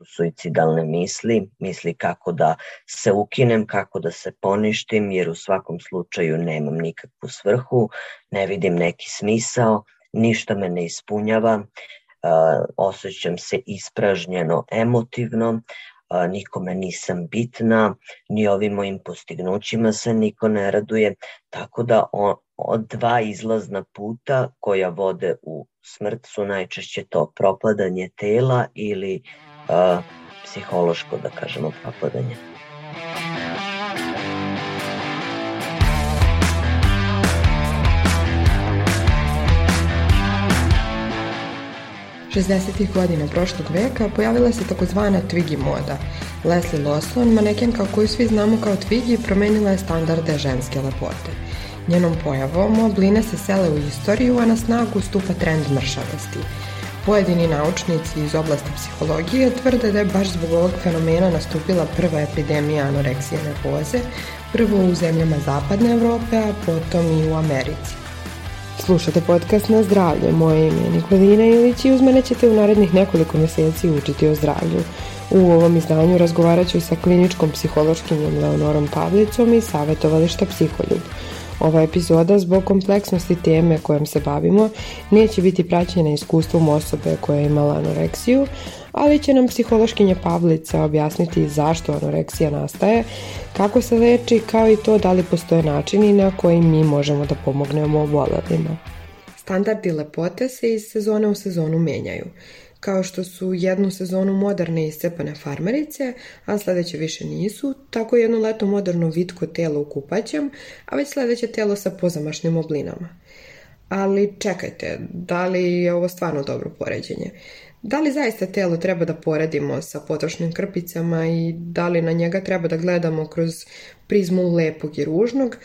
su suicidalne misli, misli kako da se ukinem, kako da se poništim, jer u svakom slučaju nemam nikakvu svrhu, ne vidim neki smisao, ništa me ne ispunjava, osjećam se ispražnjeno emotivno, nikome nisam bitna, ni ovim mojim postignućima se niko ne raduje, tako da on, od dva izlazna puta koja vode u smrt su najčešće to propadanje tela ili uh, psihološko, da kažemo, propadanje. 60. godina prošlog veka pojavila se takozvana Twiggy moda. Leslie Lawson, manekenka koju svi znamo kao Twiggy, promenila je standarde ženske lepote. Njenom pojavom obline se sele u istoriju, a na snagu stupa trend mršavosti. Pojedini naučnici iz oblasti psihologije tvrde da je baš zbog ovog fenomena nastupila prva epidemija anoreksije nervoze, prvo u zemljama zapadne Evrope, a potom i u Americi. Slušate podcast na zdravlje. Moje ime je Nikolina Ilić i uz mene ćete u narednih nekoliko meseci učiti o zdravlju. U ovom izdanju razgovarat ću sa kliničkom psihološkinjom Leonorom Pavlicom i savjetovališta Psiholjub. Ova epizoda zbog kompleksnosti teme kojom se bavimo neće biti praćena iskustvom osobe koja je imala anoreksiju, ali će nam psihološkinja Pavlica objasniti zašto anoreksija nastaje, kako se leči, kao i to da li postoje načini na koji mi možemo da pomognemo obolelima. Standardi lepote se iz sezone u sezonu menjaju kao što su jednu sezonu moderne iscepane farmerice, a sledeće više nisu, tako jedno leto moderno vitko telo u kupaćem, a već sledeće telo sa pozamašnim oblinama. Ali čekajte, da li je ovo stvarno dobro poređenje? Da li zaista telo treba da poredimo sa potrošnim krpicama i da li na njega treba da gledamo kroz prizmu lepog i ružnog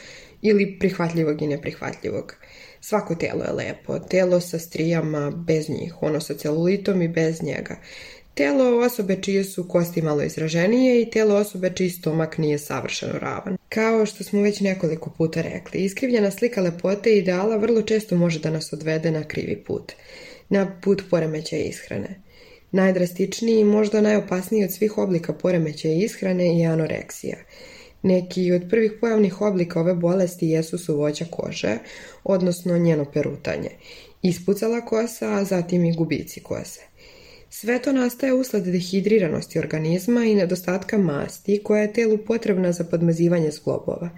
ili prihvatljivog i neprihvatljivog? Svako telo je lepo, telo sa strijama bez njih, ono sa celulitom i bez njega. Telo osobe čije su kosti malo izraženije i telo osobe čiji stomak nije savršeno ravan. Kao što smo već nekoliko puta rekli, iskrivljena slika lepote i ideala vrlo često može da nas odvede na krivi put. Na put poremećaja ishrane. Najdrastičniji i možda najopasniji od svih oblika poremećaja ishrane je anoreksija – Neki od prvih pojavnih oblika ove bolesti jesu suvoća kože, odnosno njeno perutanje, ispucala kosa, a zatim i gubici kose. Sve to nastaje usled dehidriranosti organizma i nedostatka masti koja je telu potrebna za podmazivanje zglobova.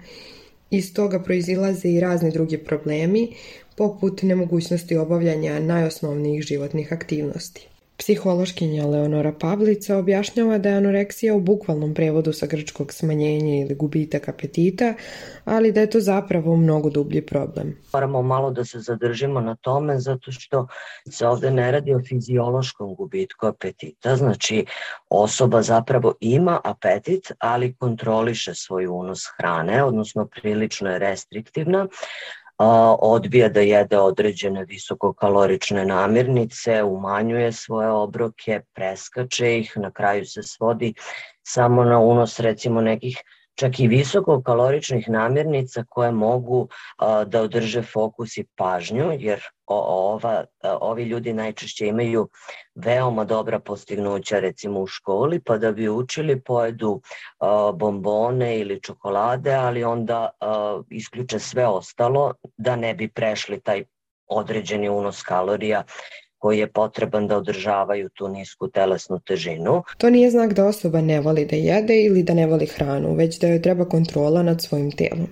Iz toga proizilaze i razni drugi problemi, poput nemogućnosti obavljanja najosnovnijih životnih aktivnosti. Psihološkinja Leonora Pavlica objašnjava da je anoreksija u bukvalnom prevodu sa grčkog smanjenja ili gubitak apetita, ali da je to zapravo mnogo dublji problem. Moramo malo da se zadržimo na tome zato što se ovde ne radi o fiziološkom gubitku apetita, znači osoba zapravo ima apetit, ali kontroliše svoj unos hrane, odnosno prilično je restriktivna, odbija da jede određene visokokalorične namirnice, umanjuje svoje obroke, preskače ih, na kraju se svodi samo na unos recimo nekih čak i visokokaloričnih namirnica koje mogu a, da održe fokus i pažnju, jer ova, ovi ljudi najčešće imaju veoma dobra postignuća recimo u školi, pa da bi učili pojedu a, bombone ili čokolade, ali onda a, isključe sve ostalo da ne bi prešli taj određeni unos kalorija koji je potreban da održavaju tu nisku telesnu težinu. To nije znak da osoba ne voli da jede ili da ne voli hranu, već da joj treba kontrola nad svojim telom.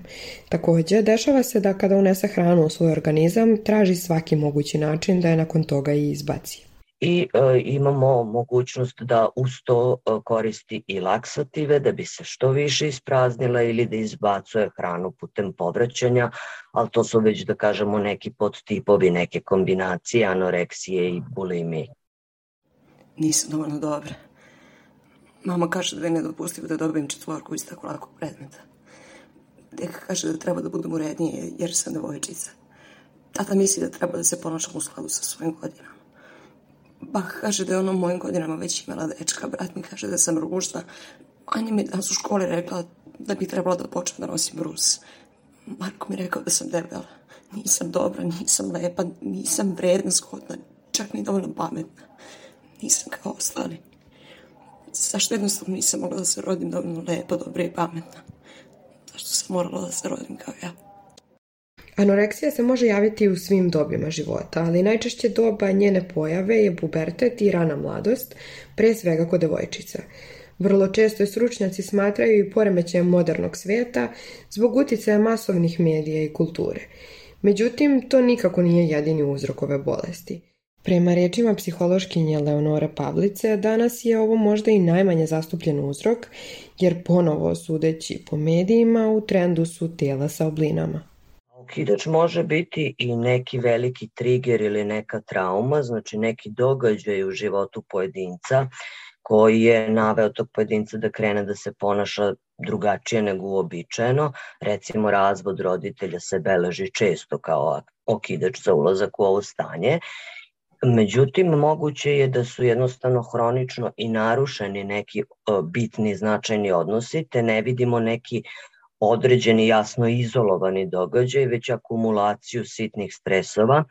Takođe, dešava se da kada unese hranu u svoj organizam, traži svaki mogući način da je nakon toga i izbaci i e, imamo mogućnost da uz to e, koristi i laksative da bi se što više ispraznila ili da izbacuje hranu putem povraćanja, ali to su već da kažemo neki podtipovi, neke kombinacije anoreksije i bulimije. Nisam dovoljno dobra. Mama kaže da je nedopustivo da dobijem četvorku iz tako lakog predmeta. Deka kaže da treba da budem urednije jer sam devojčica. Tata misli da treba da se ponašam u skladu sa svojim godinama. Bah kaže da je ona u mojim godinama već imala dečka, brat mi kaže da sam ružna. Anja mi danas u školi rekla da bi trebala da počnem da nosim brus. Marko mi rekao da sam debela. Nisam dobra, nisam lepa, nisam vredna, shodna, čak ni dovoljno pametna. Nisam kao ostali. Zašto jednostavno nisam mogla da se rodim dovoljno lepo, dobra i pametna? Zašto sam morala da se rodim kao ja? Anoreksija se može javiti u svim dobima života, ali najčešće doba njene pojave je pubertet i rana mladost, pre svega kod devojčica. Vrlo često je stručnjaci smatraju i poremećajem modernog sveta zbog uticaja masovnih medija i kulture. Međutim, to nikako nije jedini uzrok ove bolesti. Prema rečima psihološkinje Leonore Pavlice, danas je ovo možda i najmanje zastupljen uzrok, jer ponovo sudeći po medijima u trendu su tela sa oblinama. Okidač može biti i neki veliki trigger ili neka trauma, znači neki događaj u životu pojedinca koji je naveo tog pojedinca da krene da se ponaša drugačije nego uobičajeno. Recimo, razvod roditelja se beleži često kao okidač za ulazak u ovo stanje. Međutim, moguće je da su jednostavno hronično i narušeni neki bitni značajni odnosi, te ne vidimo neki određeni jasno izolovani događaj, već akumulaciju sitnih stresova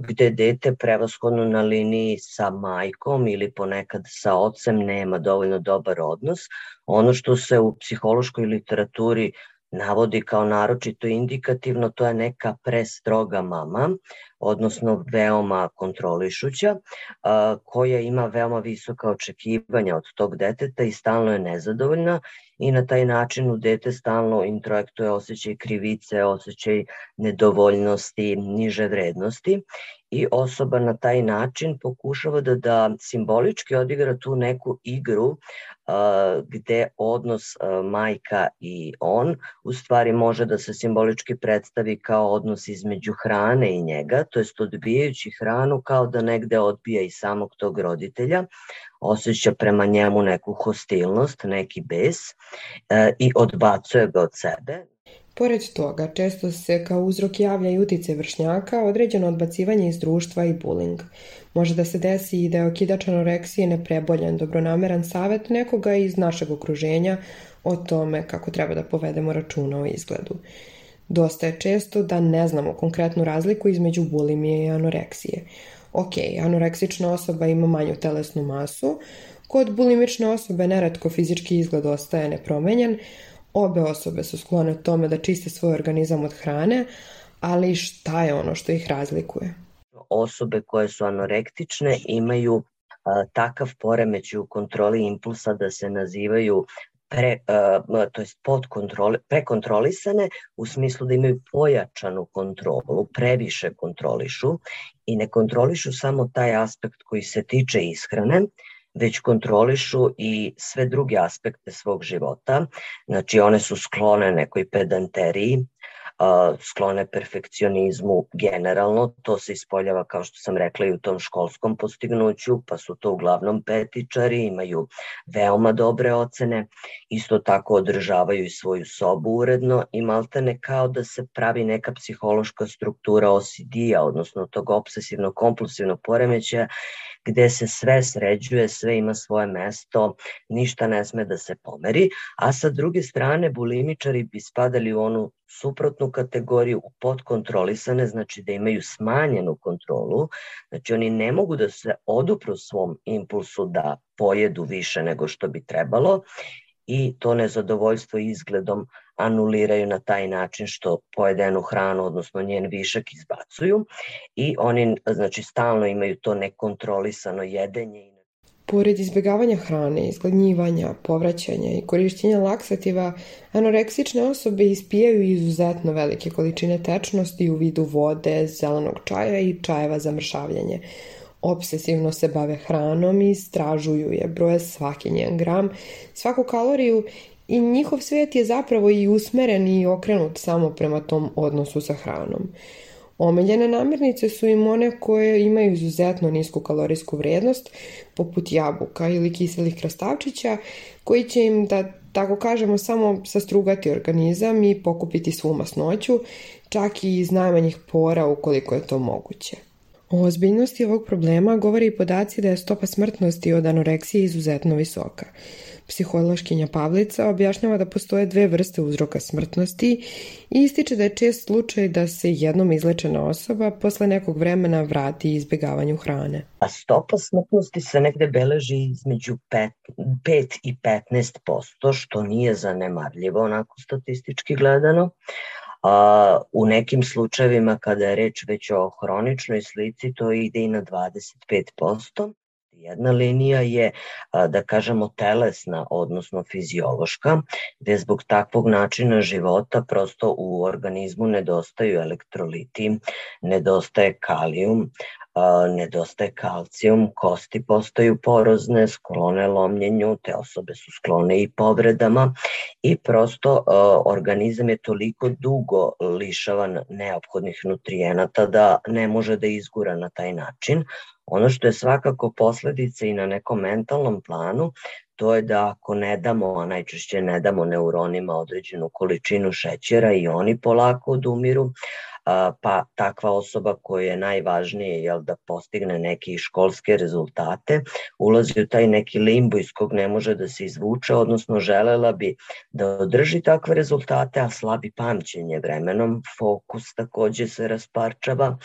gde dete prevashodno na liniji sa majkom ili ponekad sa ocem nema dovoljno dobar odnos. Ono što se u psihološkoj literaturi navodi kao naročito indikativno, to je neka prestroga mama, odnosno veoma kontrolišuća, koja ima veoma visoka očekivanja od tog deteta i stalno je nezadovoljna i na taj način u dete stalno introjektuje osjećaj krivice, osjećaj nedovoljnosti, niže vrednosti i osoba na taj način pokušava da, da simbolički odigra tu neku igru a, gde odnos a, majka i on u stvari može da se simbolički predstavi kao odnos između hrane i njega, to jest odbijajući hranu kao da negde odbija i samog tog roditelja, osjeća prema njemu neku hostilnost, neki bes e, i odbacuje ga od sebe. Pored toga, često se kao uzrok javlja i utice vršnjaka, određeno odbacivanje iz društva i bullying. Može da se desi i da je okidač anoreksije nepreboljen, dobronameran savet nekoga iz našeg okruženja o tome kako treba da povedemo računa o izgledu. Dosta je često da ne znamo konkretnu razliku između bulimije i anoreksije. Ok, anoreksična osoba ima manju telesnu masu, kod bulimične osobe neretko fizički izgled ostaje nepromenjen, obe osobe su sklone tome da čiste svoj organizam od hrane, ali šta je ono što ih razlikuje? Osobe koje su anorektične imaju a, takav poremeć u kontroli impulsa da se nazivaju pre, uh, to jest pod kontrole, prekontrolisane u smislu da imaju pojačanu kontrolu, previše kontrolišu i ne kontrolišu samo taj aspekt koji se tiče ishrane, već kontrolišu i sve druge aspekte svog života. Znači one su sklone nekoj pedanteriji, sklone perfekcionizmu generalno, to se ispoljava kao što sam rekla i u tom školskom postignuću, pa su to uglavnom petičari, imaju veoma dobre ocene, isto tako održavaju i svoju sobu uredno i maltene kao da se pravi neka psihološka struktura OCD-a, odnosno tog obsesivno-kompulsivnog poremećaja, gde se sve sređuje, sve ima svoje mesto, ništa ne sme da se pomeri, a sa druge strane bulimičari bi spadali u onu suprotnu kategoriju u podkontrolisane, znači da imaju smanjenu kontrolu, znači oni ne mogu da se odupru svom impulsu da pojedu više nego što bi trebalo i to nezadovoljstvo izgledom anuliraju na taj način što pojedenu hranu, odnosno njen višak izbacuju i oni znači stalno imaju to nekontrolisano jedenje Pored izbjegavanja hrane, izgladnjivanja, povraćanja i korišćenja laksativa, anoreksične osobe ispijaju izuzetno velike količine tečnosti u vidu vode, zelenog čaja i čajeva za mršavljanje. Obsesivno se bave hranom i istražuju je, broje svaki njen gram, svaku kaloriju i njihov svet je zapravo i usmeren i okrenut samo prema tom odnosu sa hranom. Omiljene namirnice su im one koje imaju izuzetno nisku kalorijsku vrednost, poput jabuka ili kiselih krastavčića, koji će im, da tako kažemo, samo sastrugati organizam i pokupiti svu masnoću, čak i iz najmanjih pora ukoliko je to moguće. O ozbiljnosti ovog problema govori i podaci da je stopa smrtnosti od anoreksije izuzetno visoka. Psihološkinja Pavlica objašnjava da postoje dve vrste uzroka smrtnosti i ističe da je čest slučaj da se jednom izlečena osoba posle nekog vremena vrati izbegavanju hrane. A stopa smrtnosti se negde beleži između 5, 5 i 15 posto, što nije zanemarljivo onako statistički gledano. A, u nekim slučajevima kada je reč već o hroničnoj slici to ide i na 25%. Jedna linija je, da kažemo, telesna, odnosno fiziološka, gde zbog takvog načina života prosto u organizmu nedostaju elektroliti, nedostaje kalijum, nedostaje kalcijum, kosti postaju porozne, sklone lomljenju, te osobe su sklone i povredama i prosto organizam je toliko dugo lišavan neophodnih nutrijenata da ne može da izgura na taj način. Ono što je svakako posledica i na nekom mentalnom planu, to je da ako ne damo, a najčešće ne damo neuronima određenu količinu šećera i oni polako odumiru, pa takva osoba koja je najvažnije jel, da postigne neke školske rezultate, ulazi u taj neki limbo iz kog ne može da se izvuče, odnosno želela bi da održi takve rezultate, a slabi pamćenje vremenom, fokus takođe se rasparčava,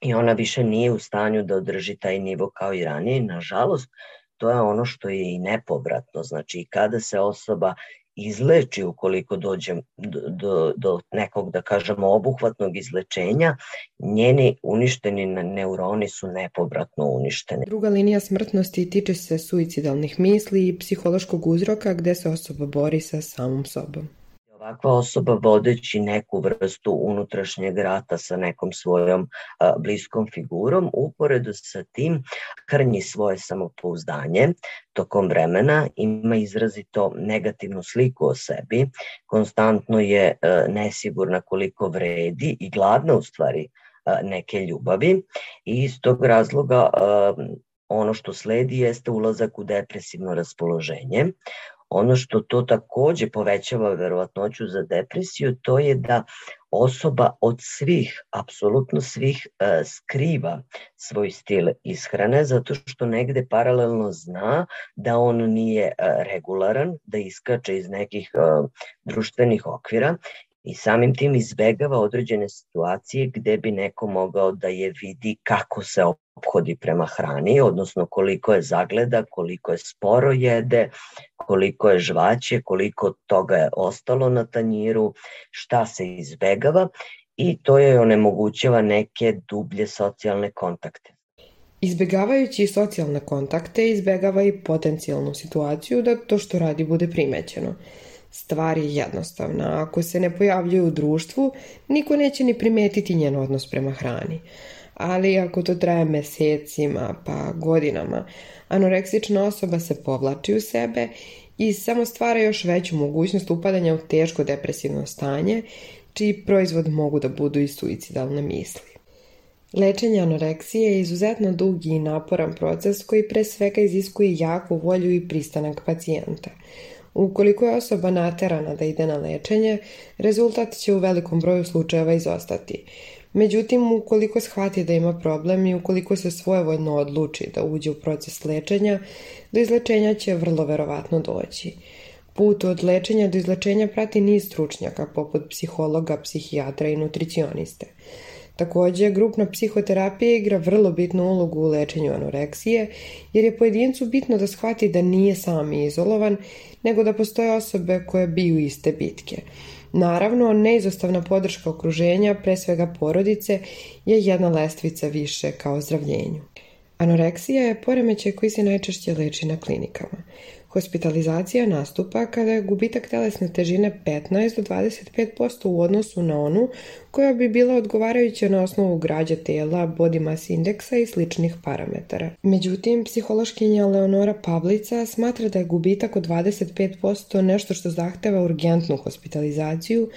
i ona više nije u stanju da održi taj nivo kao i ranije. Nažalost, to je ono što je i nepovratno. Znači, kada se osoba izleči ukoliko dođe do, do, nekog, da kažemo, obuhvatnog izlečenja, njeni uništeni neuroni su nepovratno uništeni. Druga linija smrtnosti tiče se suicidalnih misli i psihološkog uzroka gde se osoba bori sa samom sobom ovakva osoba vodeći neku vrstu unutrašnjeg rata sa nekom svojom bliskom figurom, uporedo sa tim krnji svoje samopouzdanje tokom vremena, ima izrazito negativnu sliku o sebi, konstantno je nesigurna koliko vredi i gladna u stvari neke ljubavi i iz tog razloga ono što sledi jeste ulazak u depresivno raspoloženje. Ono što to takođe povećava verovatnoću za depresiju, to je da osoba od svih, apsolutno svih, e, skriva svoj stil ishrane zato što negde paralelno zna da on nije e, regularan, da iskače iz nekih e, društvenih okvira i samim tim izbegava određene situacije gde bi neko mogao da je vidi kako se ophodi prema hrani, odnosno koliko je zagleda, koliko je sporo jede, koliko je žvaće, koliko toga je ostalo na tanjiru, šta se izbegava i to je onemogućava neke dublje socijalne kontakte. Izbegavajući socijalne kontakte, izbegava i potencijalnu situaciju da to što radi bude primećeno. Stvar je jednostavna. Ako se ne pojavljuje u društvu, niko neće ni primetiti njen odnos prema hrani. Ali ako to traje mesecima pa godinama, anoreksična osoba se povlači u sebe i samo stvara još veću mogućnost upadanja u teško depresivno stanje, čiji proizvod mogu da budu i suicidalne misli. Lečenje anoreksije je izuzetno dugi i naporan proces koji pre svega iziskuje jaku volju i pristanak pacijenta – Ukoliko je osoba naterana da ide na lečenje, rezultat će u velikom broju slučajeva izostati. Međutim, ukoliko shvati da ima problem i ukoliko se svojevoljno odluči da uđe u proces lečenja, do izlečenja će vrlo verovatno doći. Put od lečenja do izlečenja prati niz stručnjaka poput psihologa, psihijatra i nutricioniste. Takođe, grupna psihoterapija igra vrlo bitnu ulogu u lečenju anoreksije, jer je pojedincu bitno da shvati da nije sam izolovan, nego da postoje osobe koje biju iste bitke. Naravno, neizostavna podrška okruženja, pre svega porodice, je jedna lestvica više kao zdravljenju. Anoreksija je poremećaj koji se najčešće leči na klinikama. Hospitalizacija nastupa kada je gubitak telesne težine 15 do 25% u odnosu na onu koja bi bila odgovarajuća na osnovu građa tela, body mass indeksa i sličnih parametara. Međutim, psihološkinja Leonora Pavlica smatra da je gubitak od 25% nešto što zahteva urgentnu hospitalizaciju,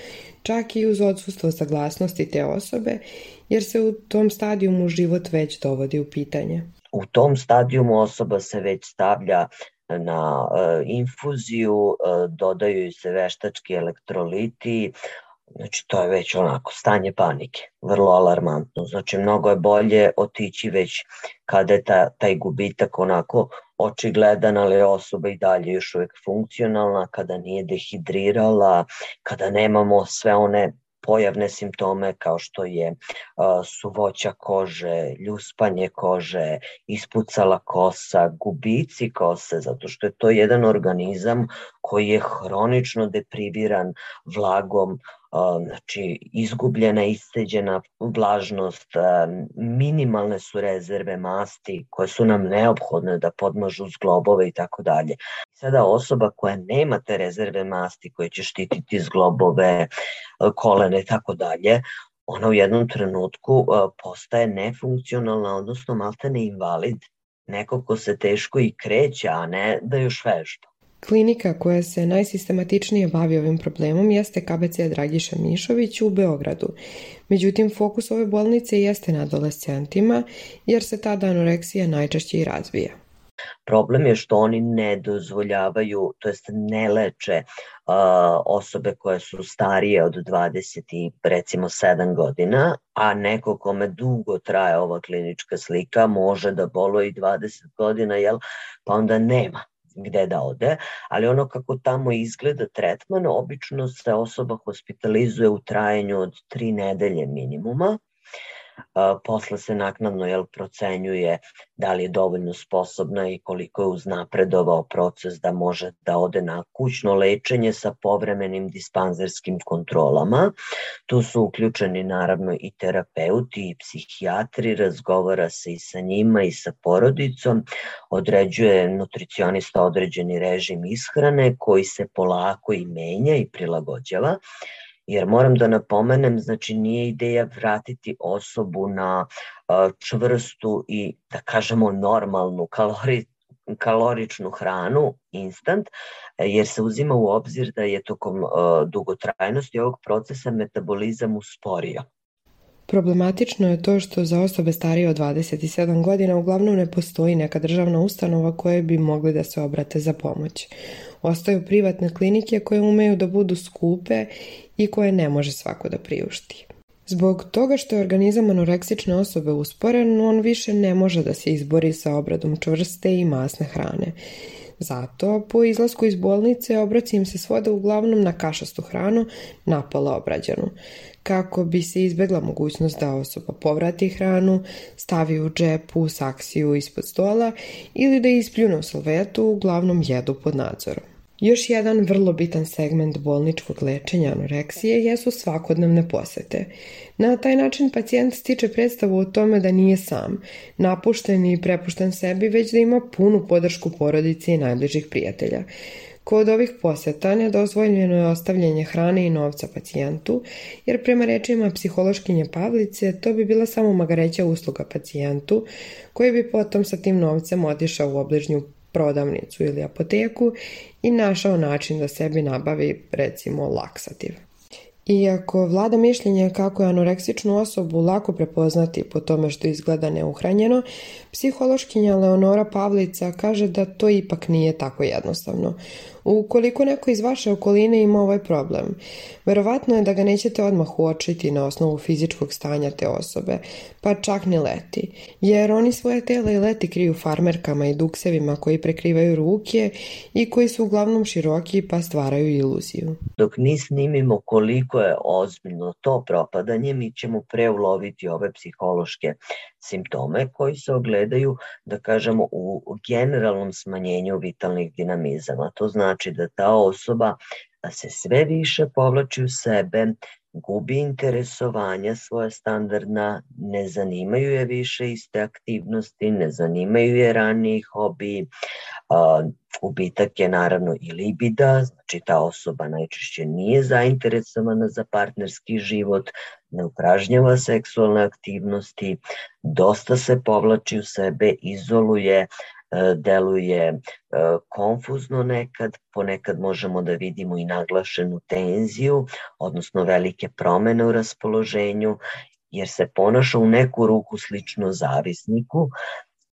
čak i uz odsustvo saglasnosti te osobe, jer se u tom stadijumu život već dovodi u pitanje. U tom stadijumu osoba se već stavlja na e, infuziju, e, dodaju se veštački elektroliti, Znači, to je već onako stanje panike, vrlo alarmantno. Znači, mnogo je bolje otići već kada je ta, taj gubitak onako očigledan, ali osoba i dalje još uvek funkcionalna, kada nije dehidrirala, kada nemamo sve one pojavne simptome kao što je suvoća kože, ljuspanje kože, ispucala kosa, gubici kose, zato što je to jedan organizam koji je hronično depriviran vlagom, znači izgubljena, isteđena vlažnost, minimalne su rezerve masti koje su nam neophodne da podmažu zglobove i tako dalje. Sada osoba koja nema te rezerve masti koje će štititi zglobove, kolene i tako dalje, ona u jednom trenutku postaje nefunkcionalna, odnosno maltene invalid, neko ko se teško i kreće, a ne da još vežba. Klinika koja se najsistematičnije bavi ovim problemom jeste KBC Dragiša Mišović u Beogradu. Međutim, fokus ove bolnice jeste na adolescentima, jer se tada anoreksija najčešće i razvija. Problem je što oni ne dozvoljavaju, to jest ne leče uh, osobe koje su starije od 20 i recimo 7 godina, a neko kome dugo traje ova klinička slika može da boluje i 20 godina, jel? pa onda nema gde da ode, ali ono kako tamo izgleda tretman, obično se osoba hospitalizuje u trajanju od tri nedelje minimuma, posle se naknadno jel, procenjuje da li je dovoljno sposobna i koliko je uznapredovao proces da može da ode na kućno lečenje sa povremenim dispanzerskim kontrolama. Tu su uključeni naravno i terapeuti i psihijatri, razgovara se i sa njima i sa porodicom, određuje nutricionista određeni režim ishrane koji se polako i menja i prilagođava jer moram da napomenem, znači nije ideja vratiti osobu na čvrstu i da kažemo normalnu kalori, kaloričnu hranu instant, jer se uzima u obzir da je tokom dugotrajnosti ovog procesa metabolizam usporio. Problematično je to što za osobe starije od 27 godina uglavnom ne postoji neka državna ustanova koje bi mogli da se obrate za pomoć. Ostaju privatne klinike koje umeju da budu skupe i koje ne može svako da priušti. Zbog toga što je organizam anoreksične osobe usporen, on više ne može da se izbori sa obradom čvrste i masne hrane. Zato, po izlasku iz bolnice, obraci im se svode uglavnom na kašastu hranu, napola obrađenu, kako bi se izbegla mogućnost da osoba povrati hranu, stavi u džepu, saksiju ispod stola ili da ispljune u salvetu, uglavnom jedu pod nadzorom. Još jedan vrlo bitan segment bolničkog lečenja anoreksije jesu svakodnevne posete. Na taj način pacijent stiče predstavu o tome da nije sam, napušten i prepušten sebi, već da ima punu podršku porodice i najbližih prijatelja. Kod ovih poseta nedozvoljeno je ostavljanje hrane i novca pacijentu, jer prema rečima psihološkinje Pavlice to bi bila samo magareća usluga pacijentu, koji bi potom sa tim novcem otišao u obližnju prodavnicu ili apoteku i našao način da sebi nabavi recimo laksativ. Iako vlada mišljenje kako je anoreksičnu osobu lako prepoznati po tome što izgleda neuhranjeno, psihološkinja Leonora Pavlica kaže da to ipak nije tako jednostavno. Ukoliko neko iz vaše okoline ima ovaj problem, verovatno je da ga nećete odmah uočiti na osnovu fizičkog stanja te osobe, pa čak ni leti, jer oni svoje tela i leti kriju farmerkama i duksevima koji prekrivaju ruke i koji su uglavnom široki pa stvaraju iluziju. Dok ni snimimo koliko je ozbiljno to propadanje, mi ćemo preuloviti ove psihološke simptome koji se ogledaju, da kažemo, u generalnom smanjenju vitalnih dinamizama. To znači da ta osoba se sve više povlači u sebe, gubi interesovanja svoja standardna, ne zanimaju je više iste aktivnosti, ne zanimaju je raniji hobi, a, ubitak je naravno i libida, znači ta osoba najčešće nije zainteresovana za partnerski život, ne upražnjava seksualne aktivnosti, dosta se povlači u sebe, izoluje, deluje e, konfuzno nekad, ponekad možemo da vidimo i naglašenu tenziju, odnosno velike promene u raspoloženju, jer se ponaša u neku ruku slično zavisniku,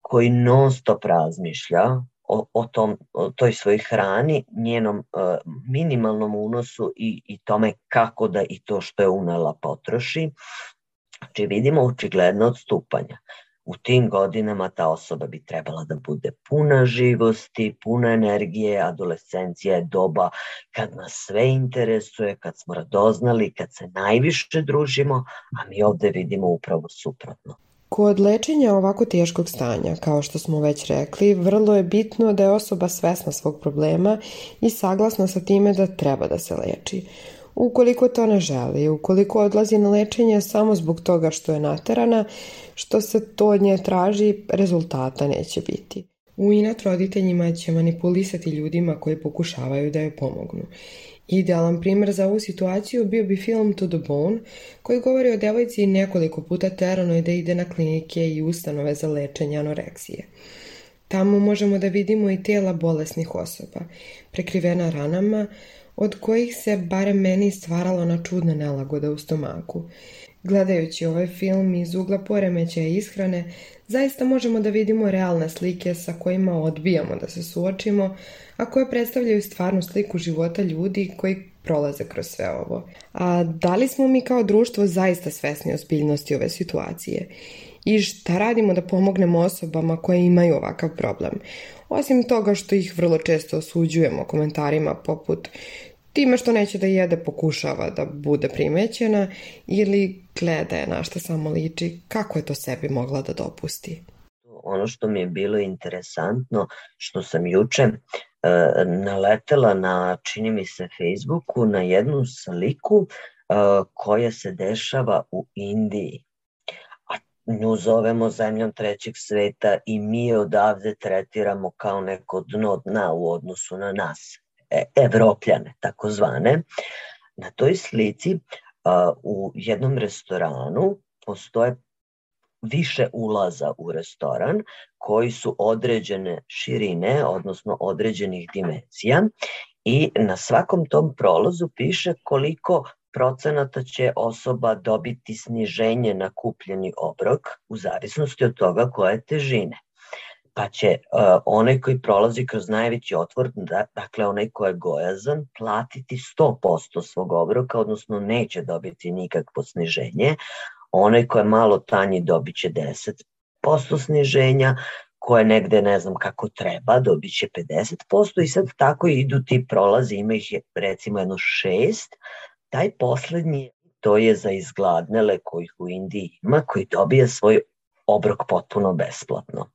koji non stop razmišlja o, o, tom, o toj svojoj hrani, njenom uh, minimalnom unosu i, i tome kako da i to što je unela potroši. Znači vidimo očigledno odstupanja u tim godinama ta osoba bi trebala da bude puna živosti, puna energije, adolescencija je doba kad nas sve interesuje, kad smo radoznali, kad se najviše družimo, a mi ovde vidimo upravo suprotno. Kod lečenja ovako teškog stanja, kao što smo već rekli, vrlo je bitno da je osoba svesna svog problema i saglasna sa time da treba da se leči. Ukoliko to ne želi, ukoliko odlazi na lečenje samo zbog toga što je naterana, što se to od nje traži, rezultata neće biti. U inat roditeljima će manipulisati ljudima koji pokušavaju da joj pomognu. Idealan primer za ovu situaciju bio bi film To the Bone, koji govori o devojci nekoliko puta teranoj da ide na klinike i ustanove za lečenje anoreksije. Tamo možemo da vidimo i tela bolesnih osoba, prekrivena ranama, od kojih se, barem meni, stvaralo na čudna nelagoda u stomaku. Gledajući ovaj film iz ugla poremećaja ishrane, zaista možemo da vidimo realne slike sa kojima odbijamo da se suočimo, a koje predstavljaju stvarnu sliku života ljudi koji prolaze kroz sve ovo. A da li smo mi kao društvo zaista svesni ozbiljnosti ove situacije? I šta radimo da pomognemo osobama koje imaju ovakav problem? Osim toga što ih vrlo često osuđujemo komentarima poput time što neće da jede pokušava da bude primećena ili gleda je na šta samo liči, kako je to sebi mogla da dopusti? Ono što mi je bilo interesantno, što sam juče e, naletela na, čini mi se, Facebooku, na jednu sliku e, koja se dešava u Indiji. Nju zovemo zemljom trećeg sveta i mi je odavde tretiramo kao neko dno dna u odnosu na nas E, evropljane, takozvane. Na toj slici u jednom restoranu postoje više ulaza u restoran koji su određene širine, odnosno određenih dimenzija i na svakom tom prolazu piše koliko procenata će osoba dobiti sniženje na kupljeni obrok u zavisnosti od toga koje težine pa će uh, onaj koji prolazi kroz najveći otvor, da, dakle onaj ko je gojazan, platiti 100% svog obroka, odnosno neće dobiti nikakvo sniženje. Onaj ko je malo tanji dobit će 10% sniženja, ko je negde ne znam kako treba, dobit će 50% i sad tako idu ti prolazi, ima ih je recimo jedno šest, taj poslednji to je za izgladnele kojih u Indiji ima, koji dobija svoj obrok potpuno besplatno.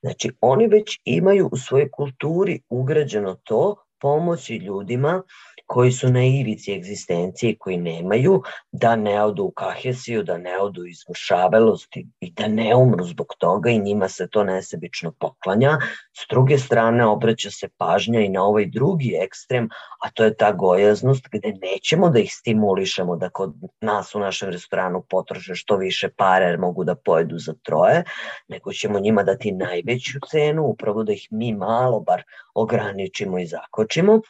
Znači, oni već imaju u svojoj kulturi ugrađeno to pomoći ljudima koji su na ivici egzistencije, koji nemaju, da ne odu u kahesiju, da ne odu iz mršavelosti i da ne umru zbog toga i njima se to nesebično poklanja. S druge strane, obraća se pažnja i na ovaj drugi ekstrem, a to je ta gojaznost gde nećemo da ih stimulišemo da kod nas u našem restoranu potroše što više pare jer mogu da pojedu za troje, nego ćemo njima dati najveću cenu, upravo da ih mi malo bar ograničimo i zakočimo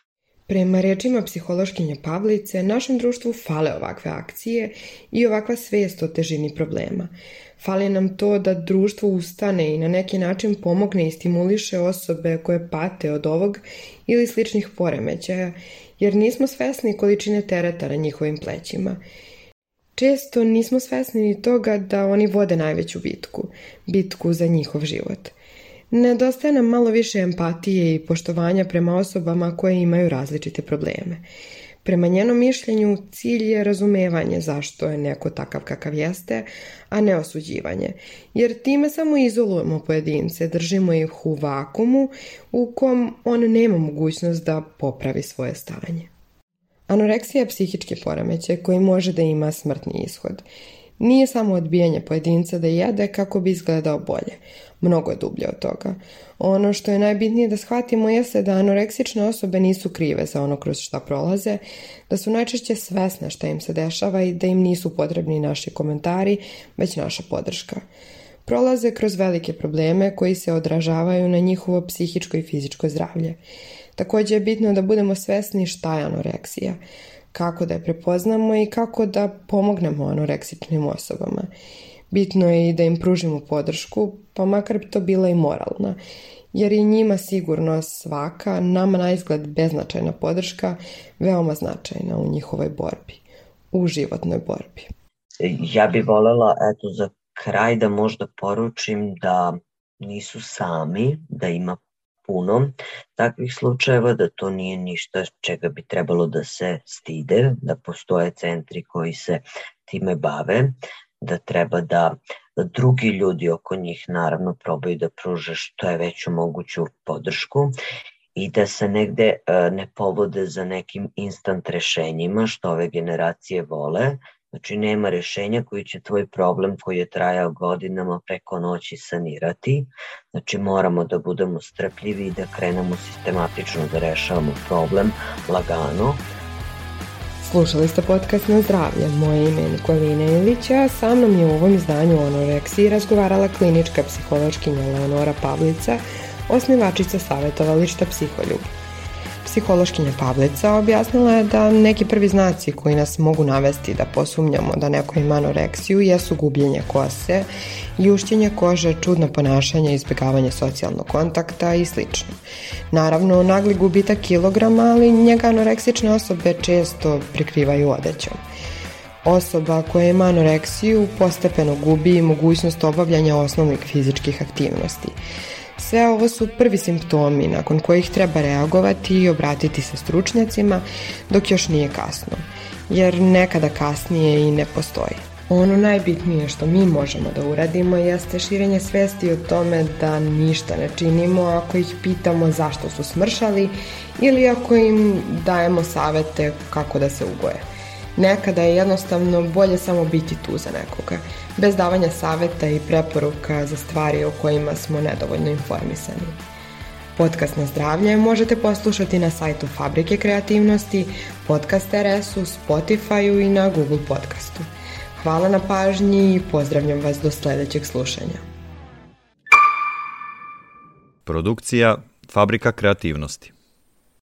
Prema rečima psihološkinje Pavlice, našem društvu fale ovakve akcije i ovakva svest o težini problema. Fali nam to da društvo ustane i na neki način pomogne i stimuliše osobe koje pate od ovog ili sličnih poremećaja, jer nismo svesni količine tereta na njihovim plećima. Često nismo svesni ni toga da oni vode najveću bitku, bitku za njihov život – Nedostaje nam malo više empatije i poštovanja prema osobama koje imaju različite probleme. Prema njenom mišljenju, cilj je razumevanje zašto je neko takav kakav jeste, a ne osuđivanje, jer time samo izolujemo pojedince, držimo ih u vakumu u kom on nema mogućnost da popravi svoje stanje. Anoreksija je psihički poremećaj koji može da ima smrtni ishod. Nije samo odbijanje pojedinca da jede kako bi izgledao bolje. Mnogo je dublje od toga. Ono što je najbitnije da shvatimo jeste da anoreksične osobe nisu krive za ono kroz šta prolaze, da su najčešće svesne šta im se dešava i da im nisu potrebni naši komentari, već naša podrška. Prolaze kroz velike probleme koji se odražavaju na njihovo psihičko i fizičko zdravlje. Takođe je bitno da budemo svesni šta je anoreksija kako da je prepoznamo i kako da pomognemo anoreksičnim osobama. Bitno je i da im pružimo podršku, pa makar bi to bila i moralna, jer je njima sigurno svaka, nama na izgled beznačajna podrška, veoma značajna u njihovoj borbi, u životnoj borbi. Ja bih volela, eto, za kraj da možda poručim da nisu sami, da ima puno takvih slučajeva, da to nije ništa čega bi trebalo da se stide, da postoje centri koji se time bave, da treba da drugi ljudi oko njih naravno probaju da pruže što je veću moguću podršku i da se negde e, ne povode za nekim instant rešenjima što ove generacije vole, Znači, nema rešenja koji će tvoj problem koji je trajao godinama preko noći sanirati. Znači, moramo da budemo strpljivi i da krenemo sistematično da rešavamo problem lagano. Slušali ste podcast na zdravlje. Moje ime je Nikolina Ilić, a sa mnom je u ovom izdanju o anoreksiji razgovarala klinička psihološkinja Leonora Pavlica, osnivačica savjetovališta Psiholjubi. Psihološkinja Pavlica objasnila je da neki prvi znaci koji nas mogu navesti da posumnjamo da neko ima anoreksiju jesu gubljenje kose, ljušćenje kože, čudno ponašanje, izbjegavanje socijalnog kontakta i sl. Naravno, nagli gubitak kilograma, ali njega anoreksične osobe često prikrivaju odećom. Osoba koja ima anoreksiju postepeno gubi mogućnost obavljanja osnovnih fizičkih aktivnosti. Sve ovo su prvi simptomi nakon kojih treba reagovati i obratiti se stručnjacima dok još nije kasno, jer nekada kasnije i ne postoji. Ono najbitnije što mi možemo da uradimo jeste širenje svesti o tome da ništa ne činimo ako ih pitamo zašto su smršali ili ako im dajemo savete kako da se ugoje. Nekada je jednostavno bolje samo biti tu za nekoga, bez davanja saveta i preporuka za stvari o kojima smo nedovoljno informisani. Podcast na zdravlje možete poslušati na sajtu Fabrike kreativnosti, Podcast RS-u, Spotify-u i na Google Podcastu. Hvala na pažnji i pozdravljam vas do sledećeg slušanja. Produkcija Fabrika kreativnosti